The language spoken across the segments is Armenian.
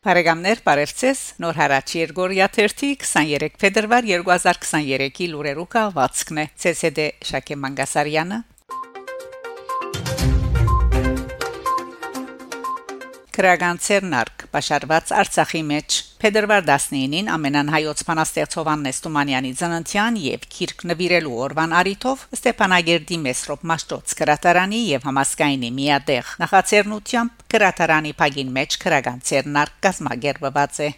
Բարեկամներ, բարևձեզ։ Նոր հարաճ Երգորիա 23 փետրվար 2023-ի լուրերու կահվածքն է։ ՑՍԴ Շակե Մանգասարյանը Քրագան Ցերնարկ բաշարված Արցախի մեջ. Փետրվար 19-ին ամենան հայոց բանաստեղծով Աննես Թումանյանի ծննդյան եւ քիրք նվիրելու օրվան արիթով Ստեփանագերդի Մեսրոպ Մաշտոց կրատարանի եւ համասկայնի միադեղ նախաձեռնությամբ կրատարանի փագին մեջ քրագան Ցերնարկ կազմակերպված է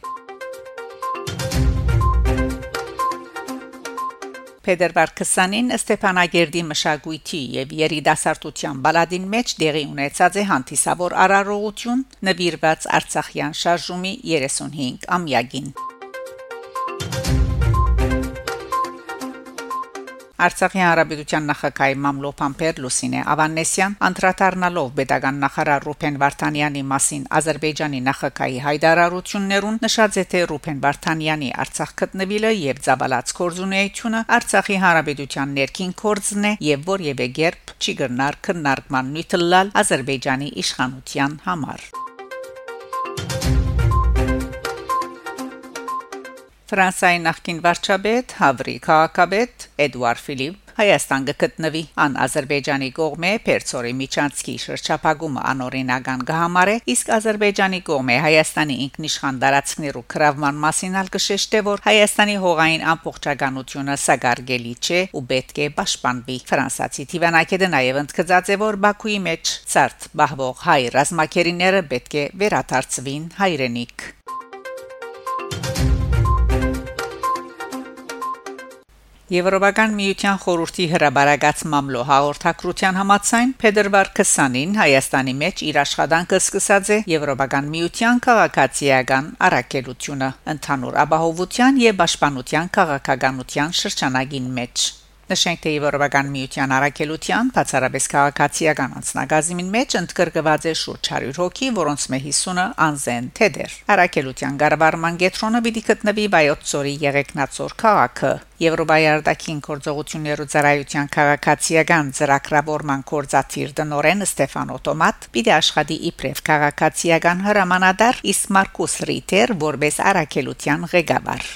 Փետրվար 20-ին Ստեփանագերդի մշակույթի եւ երիտասարդության բալադին մեջ դեղի ունեցած է հանդիսավոր արարողություն նվիրված Արցախյան շարժումի 35 ամյակին Արցախի հանրապետության նախագահի Մամլո Փամփեր Լուսինե Ավանեսյան անդրադառնալով pedagogan նախարար Ռուփեն Վարդանյանի մասին Ադրբեջանի նախագահի հայտարարություններուն նշած է թե Ռուփեն Վարդանյանի Արցախ գտնվելը եւ Զաբալած կորզունեությունը Արցախի հանրապետության ներքին կորձն է եւ որևէ գերբ չի գնար քննարկման նյութլալ Ադրբեջանի իշխանության համար Ֆրանսիայի նախկին վարչապետ Հավրի քաղաքապետ Էդուարդ Ֆիլիպ Հայաստան գտնվի ան Ադրբեջանի կողմէ Պերցորի Միչանցկի շրջափակումը անօրինական կհամարե իսկ Ադրբեջանի կողմէ Հայաստանի ինքնիշխան դարածքներու կրավման մասին ալ կշեշտե որ Հայաստանի հողային ամբողջականությունը սագարգելի չէ ու պետք է պաշտպանվի ֆրանսացի Տիվանակեդը նաև ընդգծած է որ Բաքուի մեջ ցարտ բահվող հայ ռազմակերիները պետք է վերադարձվին հայրենիք Եվրոպական միության խորհրդի հրաբարագած մամլո հաղորդակցության համաձայն Փետրվար 20-ին Հայաստանի մեջ իր աշխատանքը սկսած է Եվրոպական միության քաղաքացիական առաքելությունը ընդհանուր ապահովության եւ պաշտպանության քաղաքականության շրջանագին մեջ Նշենք թե Եվրոպական միության առաքելության բացառապես քաղաքացիական անձնագազմին մեջ ընդգրկված է շուրջ 100 հոգի, որոնց մե 50-ը անզեն թեդեր։ Առաքելության գարվարման գետրոնը պիտի գտնվի Վայոց-Ծորի Եղեգնացոր քաղաքը։ Եվրոպայի արտաքին գործողություններու ծառայության քաղաքացիական ծրագրավորման կորզաթիր դնորեն Ստեֆան Օտոմատ պիտի աշխատի իբրև քաղաքացիական հրամանատար իսկ Մարկոս Ռիտեր որպես առաքելության ղեկավար։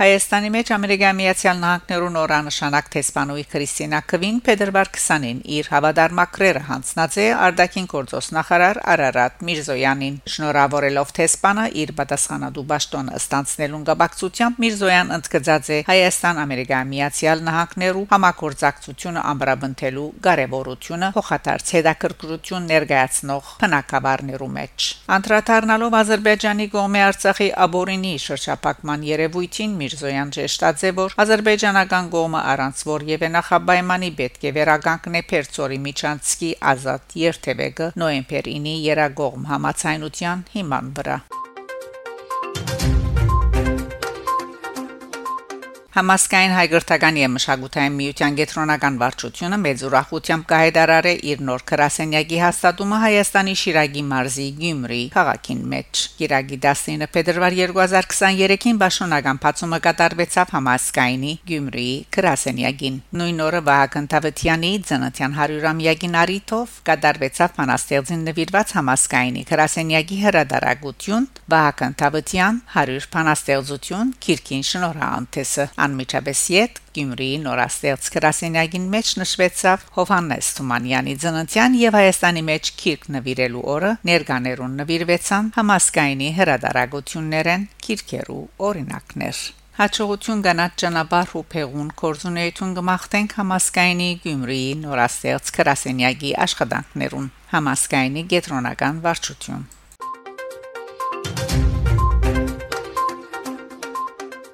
Հայաստանի մեջ Ամերիկայի Միացյալ Նահանգներու նորանշանակ տեսփանուի Քրիստինա Քվին Փետրվար 20-ին իր հավադարմակրերը հանձնած է Արդակին գործոս նախարար Արարատ Միրզոյանին շնորհավորելով տեսփանը իր պատասխանատու ճաշտոնը ստանցնելուն գաբակցությամբ Միրզոյան ընդգծած է Հայաստան-Ամերիկայի Միացյալ Նահանգներու համագործակցությունը ամբրաբնթելու կարևորությունը հոխատարծ հետաքրքրություն ներկայացնող բնակավարներու մեջ Անդրադառնալով Ադրբեջանի կողմի Արցախի աբորինի շրջափակման երևույթին Միրզոյան ճեշտաձե որ ադրբեջանական կողմը առանց որևէ նախաբայմանի պետք է վերականգնե Պերցորի Միչանցկի ազատ երթևեկը նոեմբեր 9-ի երագողմ համացայնության հիման վրա Համասկային հայգրտական եւ մշակութային միության գետրոնական վարչությունը մեծ ուրախությամբ կհայտարարե իր նոր քրասենյակի հաստատումը Հայաստանի Շիրագի մարզի Գյումրի քաղաքին մեջ։ Գիրագի 19 փետրվար 2023-ին Բաշոնական բացումը կատարվեցավ Համասկայինի Գյումրի քրասենյակին։ Նույն օրը Վահագն Թավթյանի ծննդյան 100-ամյակին արիթով կատարվեցավ Փանաստեղծին նվիրված Համասկայինի քրասենյակի հրադարագություն Վահագն Թավթյան 100 Փանաստեղծություն Քիրքին շնորհանդեսը անմիջապես յետ Գյումրիի նորաստեղծ քրասենյակին մեջ նշվեցավ Հովհաննես Թումանյանի ծննդյան եւ Հայաստանի մեջ քիրք նվիրելու օրը ներկաներուն նվիրվեցան համասկայինի հրադարագություններեն քիրքերու օրինակներ Հաջողություն գնաց ճանապարհ ու փեղուն կորզունեություն կմախտենք համասկայինի Գյումրիի նորաստեղծ քրասենյակի աշխատանքներուն համասկայինի գետրոնական վարչություն